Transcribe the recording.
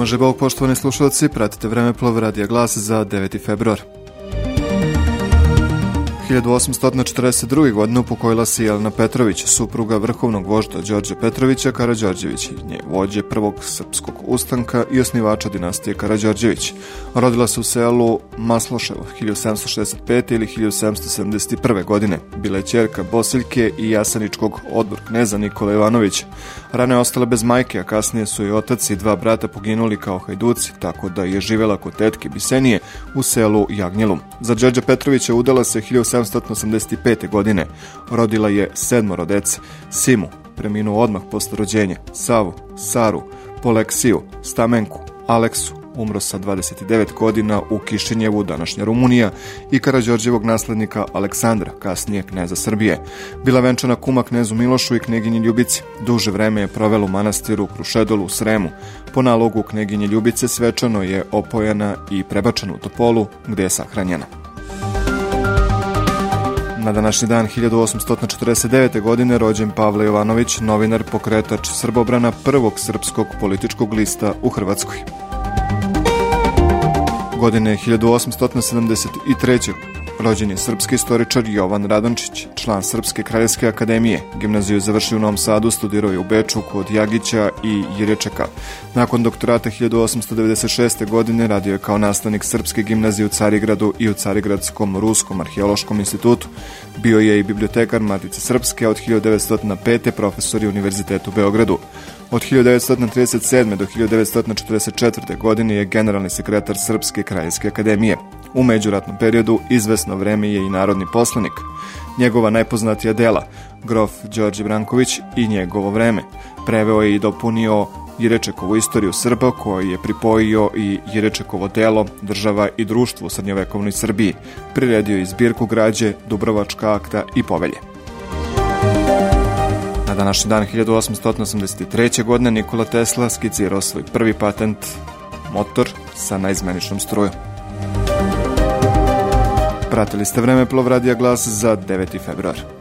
pomaže Bog, poštovani slušalci, pratite vreme plov radija glas za 9. februar. 1842. godine upokojila se Jelena Petrović, supruga vrhovnog vožda Đorđe Petrovića Karađorđević, nje vođe prvog srpskog ustanka i osnivača dinastije Karađorđević. Rodila se u selu Masloševo 1765. ili 1771. godine. Bila je čerka Bosiljke i jasaničkog odbor kneza Nikola Ivanovića. Rano je ostala bez majke, a kasnije su i otac i dva brata poginuli kao hajduci, tako da je živela kod tetke Bisenije u selu Jagnjelum. Za Đorđa Petrovića udala se 1785. godine. Rodila je sedmoro dece, Simu, preminuo odmah posle rođenja, Savu, Saru, Poleksiju, Stamenku, Aleksu, umro sa 29 godina u Kišinjevu, današnja Rumunija, i Karađorđevog naslednika Aleksandra, kasnije kneza Srbije. Bila venčana kuma knezu Milošu i kneginji Ljubici. Duže vreme je provela u manastiru Krušedolu u Sremu. Po nalogu kneginje Ljubice svečano je opojena i prebačena u Topolu, gde je sahranjena. Na današnji dan 1849. godine rođen Pavle Jovanović, novinar, pokretač Srbobrana prvog srpskog političkog lista u Hrvatskoj. Godine 1873. Rođen je srpski istoričar Jovan Radončić, član Srpske kraljevske akademije. Gimnaziju je završio u Novom Sadu, studirao je u Beču kod Jagića i Jirečeka. Nakon doktorata 1896. godine radio je kao nastavnik Srpske gimnazije u Carigradu i u Carigradskom Ruskom arheološkom institutu. Bio je i bibliotekar Matice Srpske, od 1905. profesor i Univerzitetu u Beogradu. Od 1937. do 1944. godine je generalni sekretar Srpske kraljevske akademije. U međuratnom periodu izvesno vreme je i narodni poslanik. Njegova najpoznatija dela, grof Đorđe Branković i njegovo vreme, preveo je i dopunio Jirečekovu istoriju Srba koji je pripojio i Jirečekovo delo, država i društvo u srednjovekovnoj Srbiji, priredio i zbirku građe, Dubrovačka akta i povelje. Na današnji dan 1883. godine Nikola Tesla skicirao svoj prvi patent motor sa najizmeničnom strujom. Pratili ste vreme radija glas za 9. februar.